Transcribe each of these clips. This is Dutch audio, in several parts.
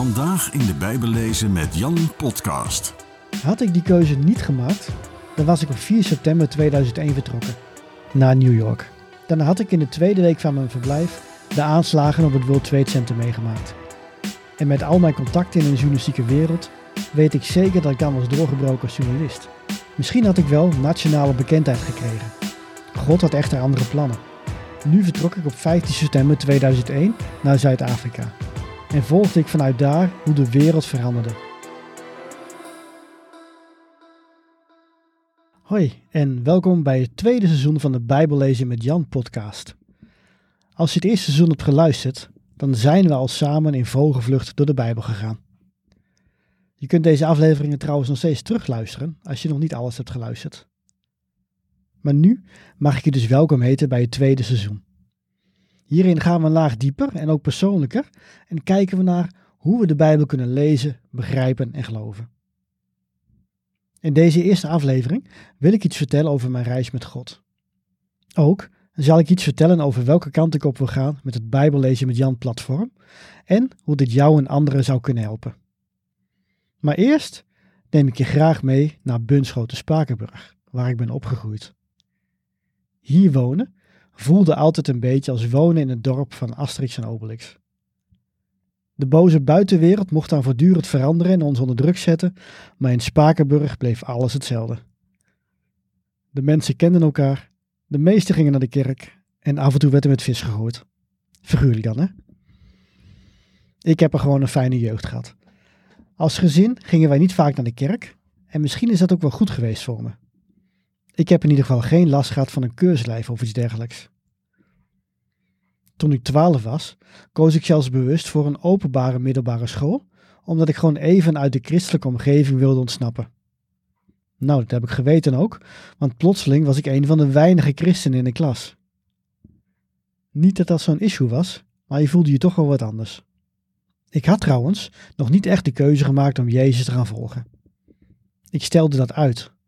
Vandaag in de Bijbel lezen met Jan Podcast. Had ik die keuze niet gemaakt, dan was ik op 4 september 2001 vertrokken naar New York. Dan had ik in de tweede week van mijn verblijf de aanslagen op het World Trade Center meegemaakt. En met al mijn contacten in de journalistieke wereld weet ik zeker dat ik dan was doorgebroken als journalist. Misschien had ik wel nationale bekendheid gekregen. God had echter andere plannen. Nu vertrok ik op 15 september 2001 naar Zuid-Afrika en volgde ik vanuit daar hoe de wereld veranderde. Hoi en welkom bij het tweede seizoen van de Bijbellezen met Jan podcast. Als je het eerste seizoen hebt geluisterd, dan zijn we al samen in vogelvlucht door de Bijbel gegaan. Je kunt deze afleveringen trouwens nog steeds terugluisteren als je nog niet alles hebt geluisterd. Maar nu mag ik je dus welkom heten bij het tweede seizoen. Hierin gaan we een laag dieper en ook persoonlijker en kijken we naar hoe we de Bijbel kunnen lezen, begrijpen en geloven. In deze eerste aflevering wil ik iets vertellen over mijn reis met God. Ook zal ik iets vertellen over welke kant ik op wil gaan met het Bijbellezen met Jan platform en hoe dit jou en anderen zou kunnen helpen. Maar eerst neem ik je graag mee naar Bunschoten Spakenburg, waar ik ben opgegroeid. Hier wonen voelde altijd een beetje als wonen in het dorp van Asterix en Obelix. De boze buitenwereld mocht dan voortdurend veranderen en ons onder druk zetten, maar in Spakenburg bleef alles hetzelfde. De mensen kenden elkaar, de meesten gingen naar de kerk en af en toe werd er met vis gegooid. Figuurlijk dan, hè? Ik heb er gewoon een fijne jeugd gehad. Als gezin gingen wij niet vaak naar de kerk en misschien is dat ook wel goed geweest voor me. Ik heb in ieder geval geen last gehad van een keurslijf of iets dergelijks. Toen ik 12 was, koos ik zelfs bewust voor een openbare middelbare school, omdat ik gewoon even uit de christelijke omgeving wilde ontsnappen. Nou, dat heb ik geweten ook, want plotseling was ik een van de weinige christenen in de klas. Niet dat dat zo'n issue was, maar je voelde je toch wel wat anders. Ik had trouwens nog niet echt de keuze gemaakt om Jezus te gaan volgen. Ik stelde dat uit.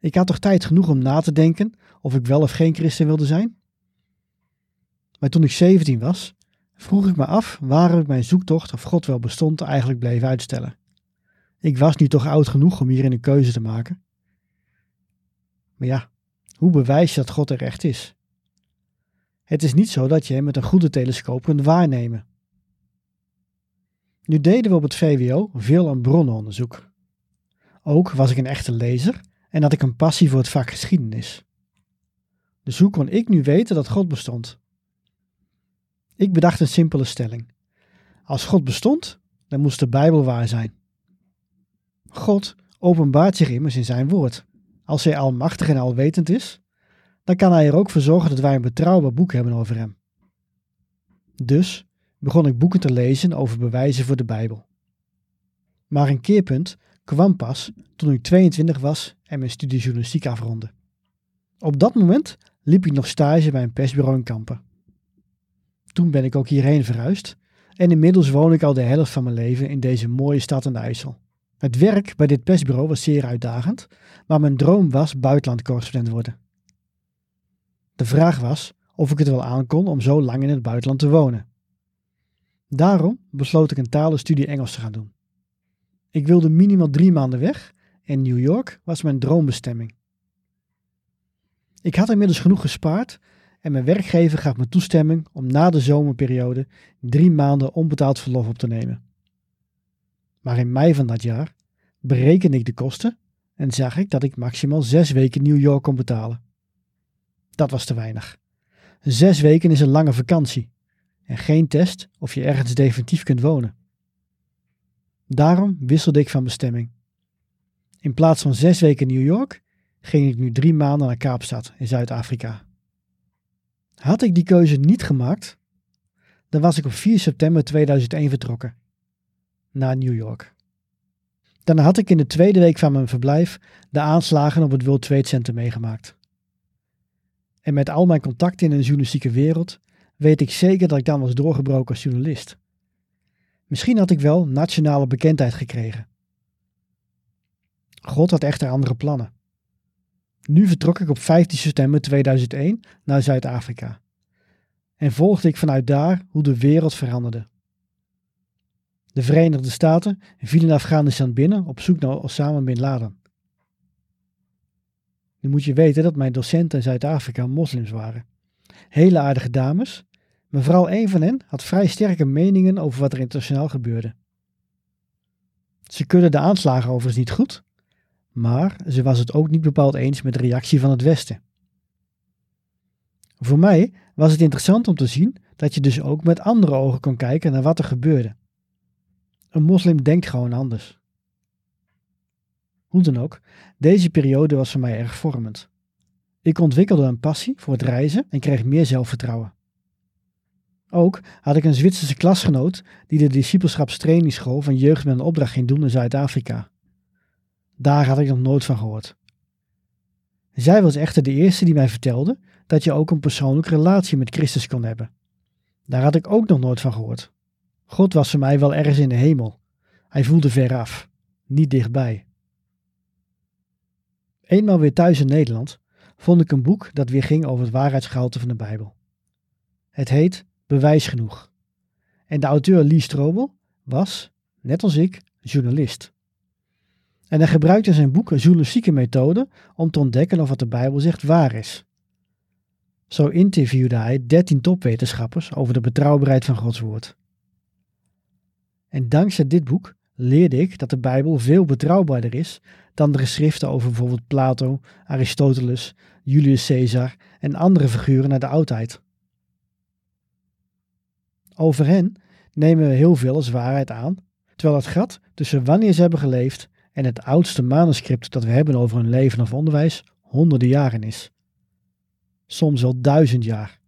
Ik had toch tijd genoeg om na te denken of ik wel of geen christen wilde zijn? Maar toen ik 17 was, vroeg ik me af waarom ik mijn zoektocht of God wel bestond eigenlijk bleef uitstellen. Ik was nu toch oud genoeg om hierin een keuze te maken. Maar ja, hoe bewijs je dat God er echt is? Het is niet zo dat je hem met een goede telescoop kunt waarnemen. Nu deden we op het VWO veel aan bronnenonderzoek. Ook was ik een echte lezer en had ik een passie voor het vak geschiedenis. Dus hoe kon ik nu weten dat God bestond? Ik bedacht een simpele stelling. Als God bestond, dan moest de Bijbel waar zijn. God openbaart zich immers in zijn woord. Als hij almachtig en alwetend is, dan kan hij er ook voor zorgen dat wij een betrouwbaar boek hebben over hem. Dus begon ik boeken te lezen over bewijzen voor de Bijbel. Maar een keerpunt kwam pas toen ik 22 was en mijn studie journalistiek afrondde. Op dat moment liep ik nog stage bij een persbureau in Kampen. Toen ben ik ook hierheen verhuisd en inmiddels woon ik al de helft van mijn leven in deze mooie stad aan de IJssel. Het werk bij dit persbureau was zeer uitdagend, maar mijn droom was buitenlandcorrespondent worden. De vraag was of ik het wel aankon om zo lang in het buitenland te wonen. Daarom besloot ik een talenstudie Engels te gaan doen. Ik wilde minimaal drie maanden weg en New York was mijn droombestemming. Ik had inmiddels genoeg gespaard en mijn werkgever gaf me toestemming om na de zomerperiode drie maanden onbetaald verlof op te nemen. Maar in mei van dat jaar berekende ik de kosten en zag ik dat ik maximaal zes weken New York kon betalen. Dat was te weinig. Zes weken is een lange vakantie en geen test of je ergens definitief kunt wonen. Daarom wisselde ik van bestemming. In plaats van zes weken New York ging ik nu drie maanden naar Kaapstad in Zuid-Afrika. Had ik die keuze niet gemaakt, dan was ik op 4 september 2001 vertrokken naar New York. Dan had ik in de tweede week van mijn verblijf de aanslagen op het World Trade Center meegemaakt. En met al mijn contacten in de journalistieke wereld weet ik zeker dat ik dan was doorgebroken als journalist. Misschien had ik wel nationale bekendheid gekregen. God had echter andere plannen. Nu vertrok ik op 15 september 2001 naar Zuid-Afrika. En volgde ik vanuit daar hoe de wereld veranderde. De Verenigde Staten vielen Afghanistan binnen op zoek naar Osama Bin Laden. Nu moet je weten dat mijn docenten in Zuid-Afrika moslims waren. Hele aardige dames, vooral één van hen had vrij sterke meningen over wat er internationaal gebeurde. Ze keurde de aanslagen overigens niet goed, maar ze was het ook niet bepaald eens met de reactie van het Westen. Voor mij was het interessant om te zien dat je dus ook met andere ogen kon kijken naar wat er gebeurde. Een moslim denkt gewoon anders. Hoe dan ook, deze periode was voor mij erg vormend. Ik ontwikkelde een passie voor het reizen en kreeg meer zelfvertrouwen. Ook had ik een Zwitserse klasgenoot die de discipelschapstrainingsschool van jeugd met een opdracht ging doen in Zuid-Afrika. Daar had ik nog nooit van gehoord. Zij was echter de eerste die mij vertelde dat je ook een persoonlijke relatie met Christus kon hebben. Daar had ik ook nog nooit van gehoord. God was voor mij wel ergens in de hemel. Hij voelde ver af, niet dichtbij. Eenmaal weer thuis in Nederland vond ik een boek dat weer ging over het waarheidsgehalte van de Bijbel. Het heet Bewijs genoeg. En de auteur Lee Strobel was, net als ik, journalist. En hij gebruikte in zijn boek een journalistieke methode om te ontdekken of wat de Bijbel zegt waar is. Zo interviewde hij 13 topwetenschappers over de betrouwbaarheid van Gods woord. En dankzij dit boek leerde ik dat de Bijbel veel betrouwbaarder is dan de geschriften over bijvoorbeeld Plato, Aristoteles, Julius Caesar en andere figuren uit de oudheid. Over hen nemen we heel veel als waarheid aan, terwijl het gat tussen wanneer ze hebben geleefd en het oudste manuscript dat we hebben over hun leven of onderwijs honderden jaren is. Soms wel duizend jaar.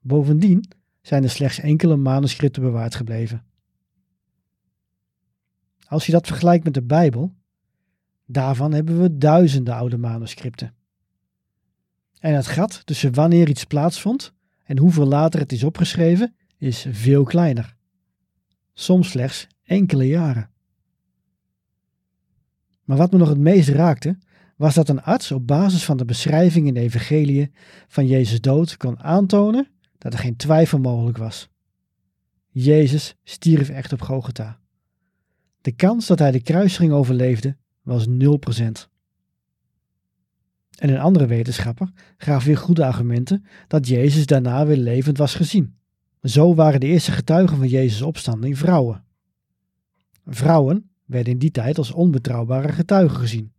Bovendien zijn er slechts enkele manuscripten bewaard gebleven. Als je dat vergelijkt met de Bijbel, daarvan hebben we duizenden oude manuscripten. En het gat tussen wanneer iets plaatsvond en hoeveel later het is opgeschreven is veel kleiner. Soms slechts enkele jaren. Maar wat me nog het meest raakte, was dat een arts op basis van de beschrijving in de Evangelie van Jezus dood kon aantonen dat er geen twijfel mogelijk was. Jezus stierf echt op Gogota. De kans dat hij de kruising overleefde was 0%. En een andere wetenschapper gaf weer goede argumenten dat Jezus daarna weer levend was gezien. Zo waren de eerste getuigen van Jezus' opstanding vrouwen. Vrouwen werden in die tijd als onbetrouwbare getuigen gezien.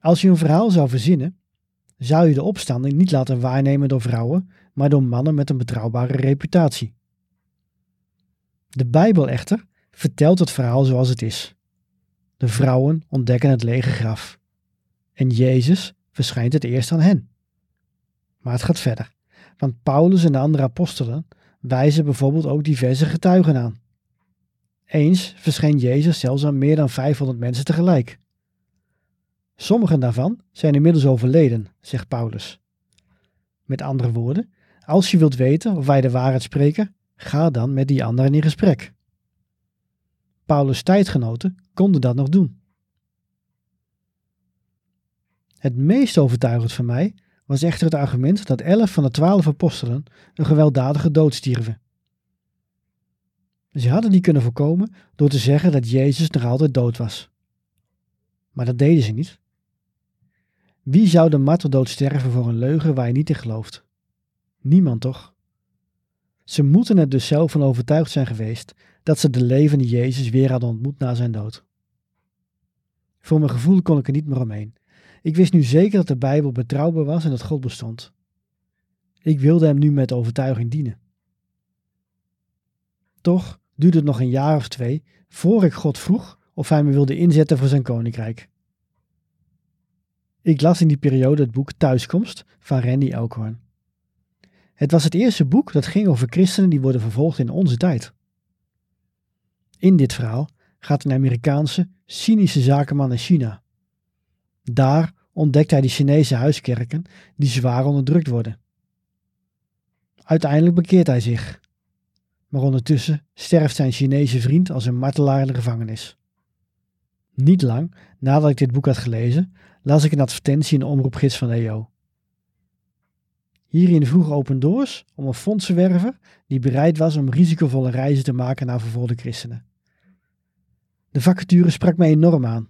Als je een verhaal zou verzinnen, zou je de opstanding niet laten waarnemen door vrouwen, maar door mannen met een betrouwbare reputatie. De Bijbel echter vertelt het verhaal zoals het is. De vrouwen ontdekken het lege graf. En Jezus verschijnt het eerst aan hen. Maar het gaat verder, want Paulus en de andere apostelen wijzen bijvoorbeeld ook diverse getuigen aan. Eens verscheen Jezus zelfs aan meer dan 500 mensen tegelijk. Sommigen daarvan zijn inmiddels overleden, zegt Paulus. Met andere woorden, als je wilt weten of wij de waarheid spreken, ga dan met die anderen in gesprek. Paulus' tijdgenoten konden dat nog doen. Het meest overtuigend voor mij was echter het argument dat elf van de twaalf apostelen een gewelddadige dood stierven. Ze hadden die kunnen voorkomen door te zeggen dat Jezus nog altijd dood was. Maar dat deden ze niet. Wie zou de marteldood sterven voor een leugen waar je niet in gelooft? Niemand toch? Ze moeten er dus zelf van overtuigd zijn geweest dat ze de levende Jezus weer hadden ontmoet na zijn dood. Voor mijn gevoel kon ik er niet meer omheen. Ik wist nu zeker dat de Bijbel betrouwbaar was en dat God bestond. Ik wilde hem nu met overtuiging dienen. Toch duurde het nog een jaar of twee voor ik God vroeg of hij me wilde inzetten voor zijn koninkrijk. Ik las in die periode het boek Thuiskomst van Randy Elkhorn. Het was het eerste boek dat ging over christenen die worden vervolgd in onze tijd. In dit verhaal gaat een Amerikaanse, cynische zakenman naar China. Daar ontdekt hij de Chinese huiskerken die zwaar onderdrukt worden. Uiteindelijk bekeert hij zich, maar ondertussen sterft zijn Chinese vriend als een martelaar in de gevangenis. Niet lang nadat ik dit boek had gelezen, las ik een advertentie in de omroepgids van EO. Hierin vroeg Open Doors om een fondsenwerver die bereid was om risicovolle reizen te maken naar vervolgde christenen. De vacature sprak mij enorm aan.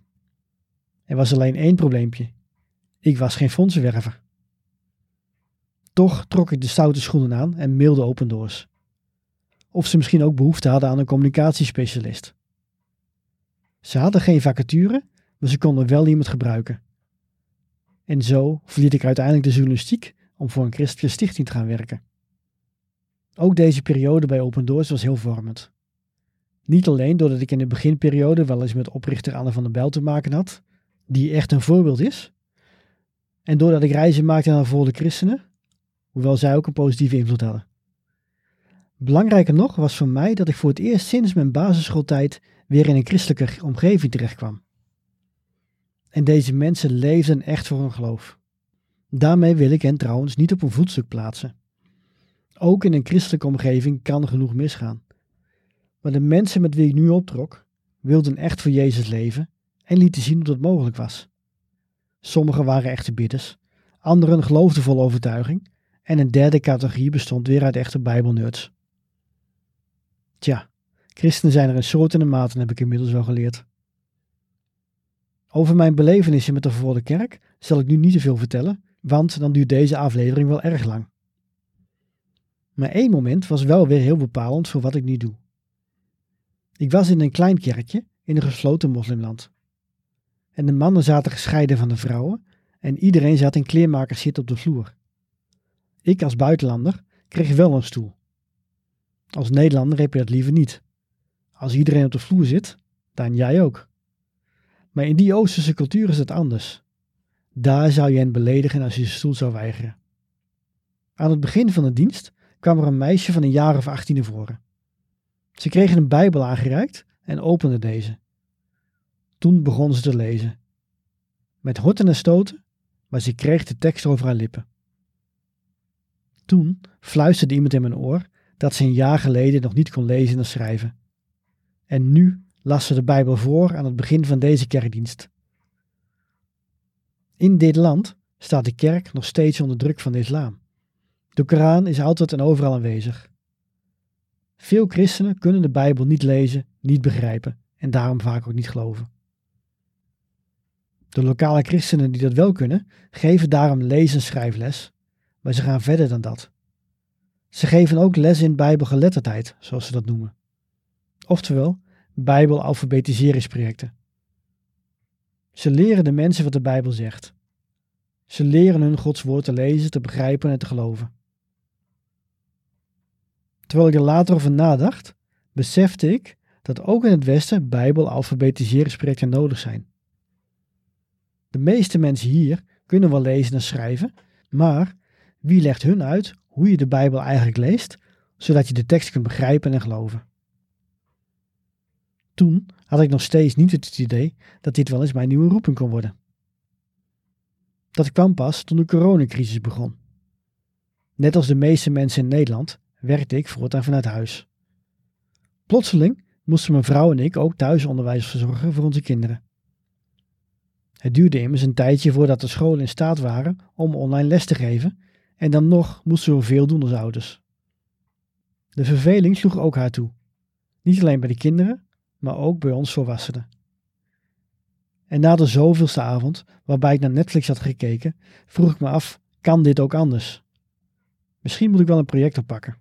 Er was alleen één probleempje. Ik was geen fondsenwerver. Toch trok ik de stoute schoenen aan en mailde Open Doors. Of ze misschien ook behoefte hadden aan een communicatiespecialist. Ze hadden geen vacature, maar ze konden wel iemand gebruiken. En zo verliet ik uiteindelijk de journalistiek om voor een christelijke stichting te gaan werken. Ook deze periode bij Open Doors was heel vormend. Niet alleen doordat ik in de beginperiode wel eens met oprichter Anne van der Bijl te maken had, die echt een voorbeeld is, en doordat ik reizen maakte naar volle christenen, hoewel zij ook een positieve invloed hadden. Belangrijker nog was voor mij dat ik voor het eerst sinds mijn basisschooltijd weer in een christelijke omgeving terechtkwam. En deze mensen leefden echt voor hun geloof. Daarmee wil ik hen trouwens niet op een voetstuk plaatsen. Ook in een christelijke omgeving kan genoeg misgaan. Maar de mensen met wie ik nu optrok, wilden echt voor Jezus leven en lieten zien dat het mogelijk was. Sommigen waren echte bidders, anderen geloofden vol overtuiging en een derde categorie bestond weer uit echte bijbelnerds. Tja, christenen zijn er in soorten en maten, heb ik inmiddels wel geleerd. Over mijn belevenissen met de vervolgde kerk zal ik nu niet te veel vertellen, want dan duurt deze aflevering wel erg lang. Maar één moment was wel weer heel bepalend voor wat ik nu doe. Ik was in een klein kerkje in een gesloten moslimland. En de mannen zaten gescheiden van de vrouwen en iedereen zat in kleermakerszit op de vloer. Ik als buitenlander kreeg wel een stoel. Als Nederlander heb je dat liever niet. Als iedereen op de vloer zit, dan jij ook. Maar in die Oosterse cultuur is het anders. Daar zou je hen beledigen als je de stoel zou weigeren. Aan het begin van de dienst kwam er een meisje van een jaar of achttien naar voren. Ze kregen een Bijbel aangereikt en openden deze. Toen begon ze te lezen. Met horten en stoten, maar ze kreeg de tekst over haar lippen. Toen fluisterde iemand in mijn oor dat ze een jaar geleden nog niet kon lezen en schrijven. En nu las ze de Bijbel voor aan het begin van deze kerkdienst. In dit land staat de kerk nog steeds onder druk van de islam. De Koran is altijd en overal aanwezig. Veel christenen kunnen de Bijbel niet lezen, niet begrijpen en daarom vaak ook niet geloven. De lokale christenen die dat wel kunnen, geven daarom lees- en schrijfles, maar ze gaan verder dan dat. Ze geven ook les in bijbelgeletterdheid, zoals ze dat noemen. Oftewel, bijbelalfabetiseringsprojecten. Ze leren de mensen wat de Bijbel zegt. Ze leren hun Gods woord te lezen, te begrijpen en te geloven. Terwijl ik er later over nadacht, besefte ik dat ook in het Westen bijbelalfabetiseringsprojecten nodig zijn. De meeste mensen hier kunnen wel lezen en schrijven, maar wie legt hun uit hoe je de Bijbel eigenlijk leest, zodat je de tekst kunt begrijpen en geloven? Toen had ik nog steeds niet het idee dat dit wel eens mijn nieuwe roeping kon worden. Dat kwam pas toen de coronacrisis begon. Net als de meeste mensen in Nederland werkte ik voortaan vanuit huis. Plotseling moesten mijn vrouw en ik ook thuisonderwijs verzorgen voor onze kinderen. Het duurde immers een tijdje voordat de scholen in staat waren om online les te geven en dan nog moesten we veel doen als ouders. De verveling sloeg ook haar toe. Niet alleen bij de kinderen, maar ook bij ons volwassenen. En na de zoveelste avond, waarbij ik naar Netflix had gekeken, vroeg ik me af: kan dit ook anders? Misschien moet ik wel een project oppakken.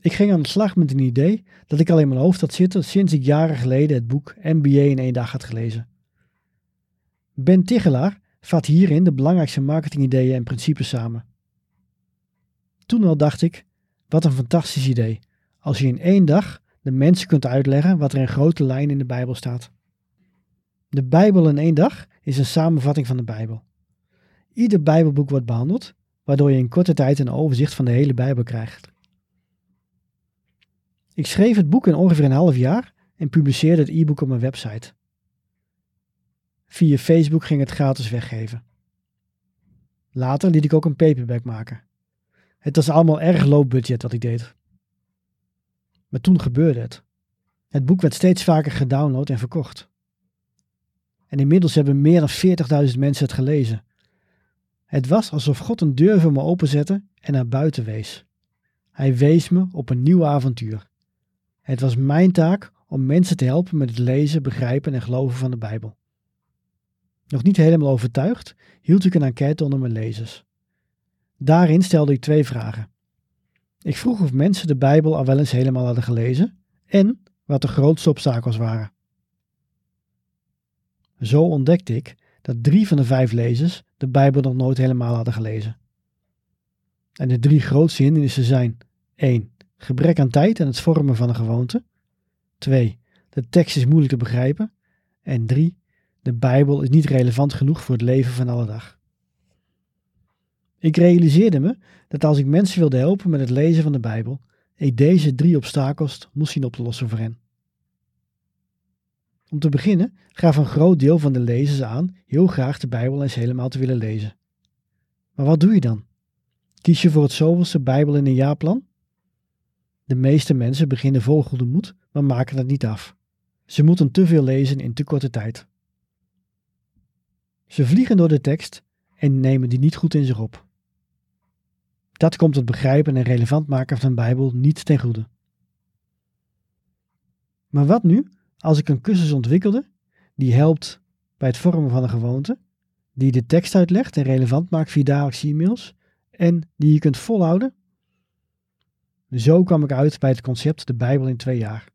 Ik ging aan de slag met een idee dat ik al in mijn hoofd had zitten sinds ik jaren geleden het boek MBA in één dag had gelezen. Ben Tigelaar vat hierin de belangrijkste marketingideeën en principes samen. Toen al dacht ik, wat een fantastisch idee, als je in één dag de mensen kunt uitleggen wat er in grote lijnen in de Bijbel staat. De Bijbel in één dag is een samenvatting van de Bijbel. Ieder Bijbelboek wordt behandeld, waardoor je in korte tijd een overzicht van de hele Bijbel krijgt. Ik schreef het boek in ongeveer een half jaar en publiceerde het e-book op mijn website. Via Facebook ging het gratis weggeven. Later liet ik ook een paperback maken. Het was allemaal erg low budget wat ik deed. Maar toen gebeurde het. Het boek werd steeds vaker gedownload en verkocht. En inmiddels hebben meer dan 40.000 mensen het gelezen. Het was alsof God een deur voor me openzette en naar buiten wees. Hij wees me op een nieuw avontuur. Het was mijn taak om mensen te helpen met het lezen, begrijpen en geloven van de Bijbel. Nog niet helemaal overtuigd, hield ik een enquête onder mijn lezers. Daarin stelde ik twee vragen. Ik vroeg of mensen de Bijbel al wel eens helemaal hadden gelezen en wat de grootste obstakels waren. Zo ontdekte ik dat drie van de vijf lezers de Bijbel nog nooit helemaal hadden gelezen. En de drie grootste hindernissen zijn 1. Gebrek aan tijd en het vormen van een gewoonte. 2. De tekst is moeilijk te begrijpen. En 3. De Bijbel is niet relevant genoeg voor het leven van alle dag. Ik realiseerde me dat als ik mensen wilde helpen met het lezen van de Bijbel, ik deze drie obstakels moest zien op te lossen voor hen. Om te beginnen gaf een groot deel van de lezers aan heel graag de Bijbel eens helemaal te willen lezen. Maar wat doe je dan? Kies je voor het zoveelste Bijbel in een jaarplan? De meeste mensen beginnen vol goede moed, maar maken het niet af. Ze moeten te veel lezen in te korte tijd. Ze vliegen door de tekst en nemen die niet goed in zich op. Dat komt het begrijpen en relevant maken van de Bijbel niet ten goede. Maar wat nu als ik een cursus ontwikkelde die helpt bij het vormen van een gewoonte, die de tekst uitlegt en relevant maakt via dagelijkse e-mails en die je kunt volhouden? Zo kwam ik uit bij het concept de Bijbel in twee jaar.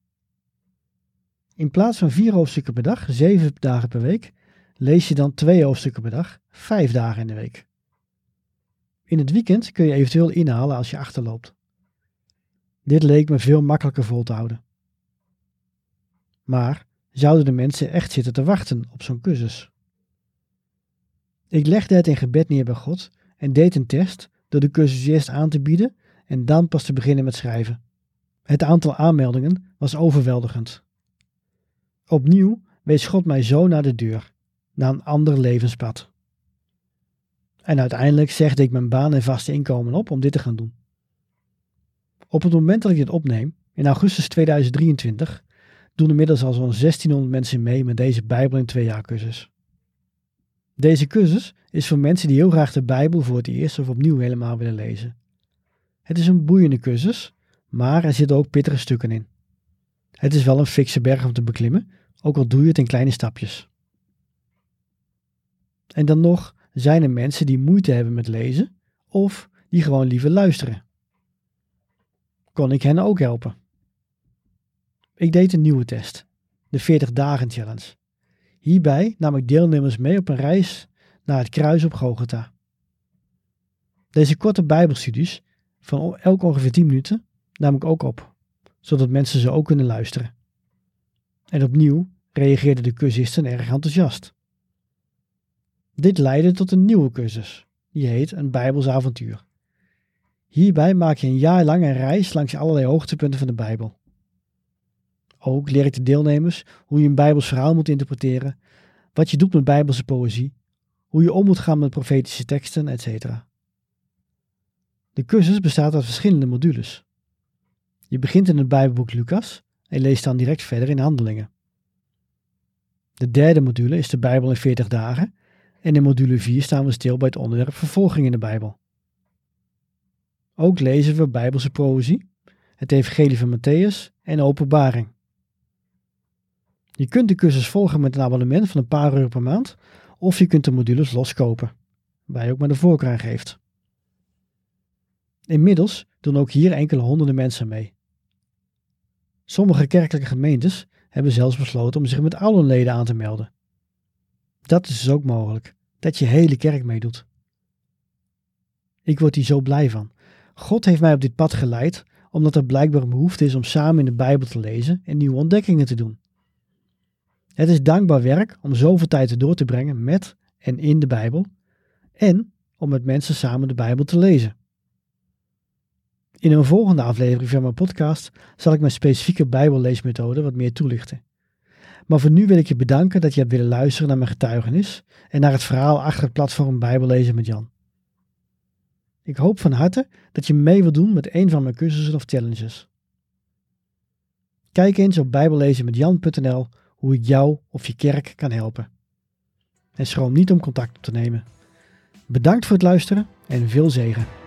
In plaats van vier hoofdstukken per dag, zeven dagen per week, lees je dan twee hoofdstukken per dag, vijf dagen in de week. In het weekend kun je eventueel inhalen als je achterloopt. Dit leek me veel makkelijker vol te houden. Maar zouden de mensen echt zitten te wachten op zo'n cursus? Ik legde het in gebed neer bij God en deed een test door de cursus eerst aan te bieden en dan pas te beginnen met schrijven. Het aantal aanmeldingen was overweldigend. Opnieuw wees God mij zo naar de deur, naar een ander levenspad. En uiteindelijk zegde ik mijn baan en vaste inkomen op om dit te gaan doen. Op het moment dat ik dit opneem, in augustus 2023, doen inmiddels al zo'n 1600 mensen mee met deze Bijbel in twee jaar cursus. Deze cursus is voor mensen die heel graag de Bijbel voor het eerst of opnieuw helemaal willen lezen. Het is een boeiende cursus, maar er zitten ook pittige stukken in. Het is wel een fikse berg om te beklimmen, ook al doe je het in kleine stapjes. En dan nog zijn er mensen die moeite hebben met lezen of die gewoon liever luisteren. Kon ik hen ook helpen? Ik deed een nieuwe test, de 40 dagen challenge. Hierbij nam ik deelnemers mee op een reis naar het kruis op Gogota. Deze korte bijbelstudies, van elk ongeveer 10 minuten, nam ik ook op, zodat mensen ze ook kunnen luisteren. En opnieuw reageerden de cursisten erg enthousiast. Dit leidde tot een nieuwe cursus, die heet Een Bijbels avontuur. Hierbij maak je een jaar lang een reis langs allerlei hoogtepunten van de Bijbel. Ook leer ik de deelnemers hoe je een Bijbels verhaal moet interpreteren, wat je doet met Bijbelse poëzie, hoe je om moet gaan met profetische teksten, etc. De cursus bestaat uit verschillende modules. Je begint in het Bijbelboek Lucas en leest dan direct verder in Handelingen. De derde module is de Bijbel in 40 dagen en in module 4 staan we stil bij het onderwerp vervolging in de Bijbel. Ook lezen we Bijbelse poëzie, het Evangelie van Matthäus en Openbaring. Je kunt de cursus volgen met een abonnement van een paar euro per maand, of je kunt de modules loskopen, waar je ook maar de voorkeur aan geeft. Inmiddels doen ook hier enkele honderden mensen mee. Sommige kerkelijke gemeentes hebben zelfs besloten om zich met alle leden aan te melden. Dat is dus ook mogelijk, dat je hele kerk meedoet. Ik word hier zo blij van. God heeft mij op dit pad geleid, omdat er blijkbaar een behoefte is om samen in de Bijbel te lezen en nieuwe ontdekkingen te doen. Het is dankbaar werk om zoveel tijd door te brengen met en in de Bijbel en om met mensen samen de Bijbel te lezen. In een volgende aflevering van mijn podcast zal ik mijn specifieke Bijbelleesmethode wat meer toelichten. Maar voor nu wil ik je bedanken dat je hebt willen luisteren naar mijn getuigenis en naar het verhaal achter het platform Bijbellezen met Jan. Ik hoop van harte dat je mee wilt doen met een van mijn cursussen of challenges. Kijk eens op bijbellezenmetjan.nl hoe ik jou of je kerk kan helpen. En schroom niet om contact op te nemen. Bedankt voor het luisteren en veel zegen.